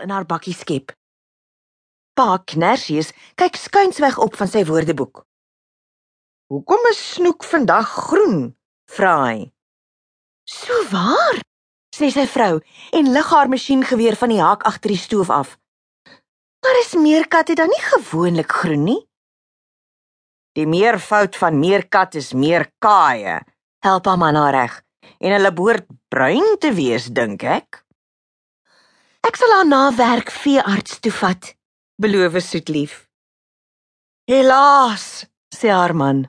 in haar bakkie skep. Pa Knersius kyk skuinsweg op van sy woordeboek. "Hoekom is Snoek vandag groen?" vra hy. "So waar?" sê sy vrou en lig haar masjiengeweer van die haak agter die stoof af. "Maar is meerkatte dan nie gewoonlik groen nie?" Die meervoud van meerkat is meer kaaie, help haar man haar reg. En hulle behoort bruin te wees, dink ek. Ek sal haar na werk veearts toe vat, beloof Soetlief. Helaas, sê haar man.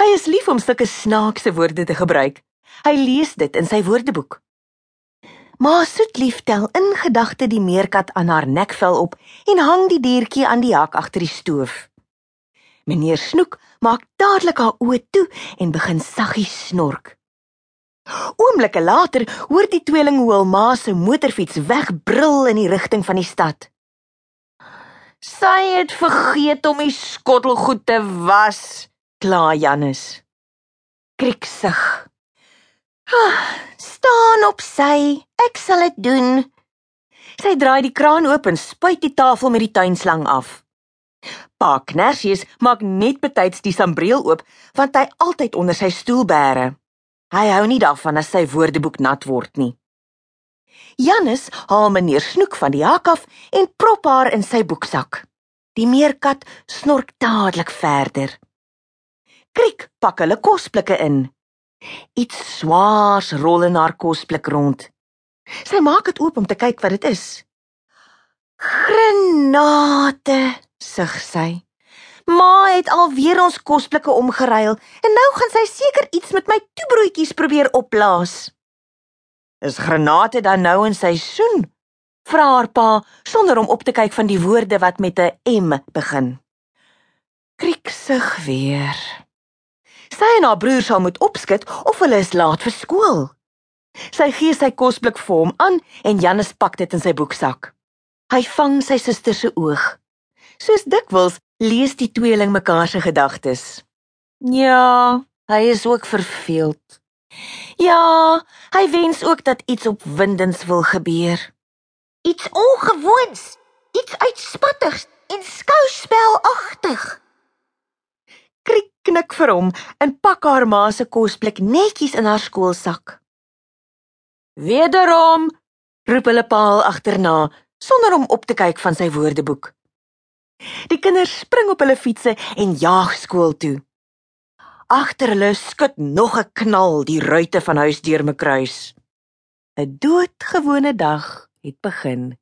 Hy is lief om sulke snaakse woorde te gebruik. Hy lees dit in sy woordeboek. Maar Soetlief tel in gedagte die meerkat aan haar nekvel op en hang die diertjie aan die hak agter die stoof. Meneer Snoek maak dadelik haar oë toe en begin saggies snork. Oomblikke later hoor die tweeling hoe hul ma se motorfiets wegbrul in die rigting van die stad. Sy het vergeet om die skottelgoed te was, kla Janus. Kriksig. Ah, staan op sy, ek sal dit doen. Sy draai die kraan oop en spuit die tafel met die tuinslang af. Pa Knersius maak net betyds die sambreel oop want hy altyd onder sy stoel bære. Hy hou nie daarvan as sy woordeboek nat word nie. Janus haal meneer Snoek van die hak af en prop haar in sy boeksak. Die meerkat snork dadelik verder. Kriek pak hulle kosblikke in. Iets swaars rol in haar kosblik rond. Sy maak dit oop om te kyk wat dit is. Granate, sug sy. Ma het alweer ons kosblikke omgeruil en nou gaan sy seker iets met my toebroodjies probeer opblaas. Is granate dan nou in seisoen? Vra haar pa sonder om op te kyk van die woorde wat met 'n M begin. Krieksig weer. Sy en haar broer sal moet opskit of hulle is laat vir skool. Sy gee sy kosblik vir hom aan en Janus pak dit in sy boeksak. Hy vang sy suster se oog. Soos dikwels lees die tweeling mekaar se gedagtes. Ja, hy is ook verveeld. Ja, hy wens ook dat iets opwindends wil gebeur. Iets ongewoons, iets uitspattigs en skouspelagtig. Kriek knik vir hom en pak haar ma se kosblik netjies in haar skoolsak. Wederom roep hulle paal agterna sonder om op te kyk van sy woordeboek. Die kinders spring op hulle fietsse en jaag skool toe. Agter hulle skud nog 'n knal die ruitte van huis deur me kruis. 'n Doodgewone dag het begin.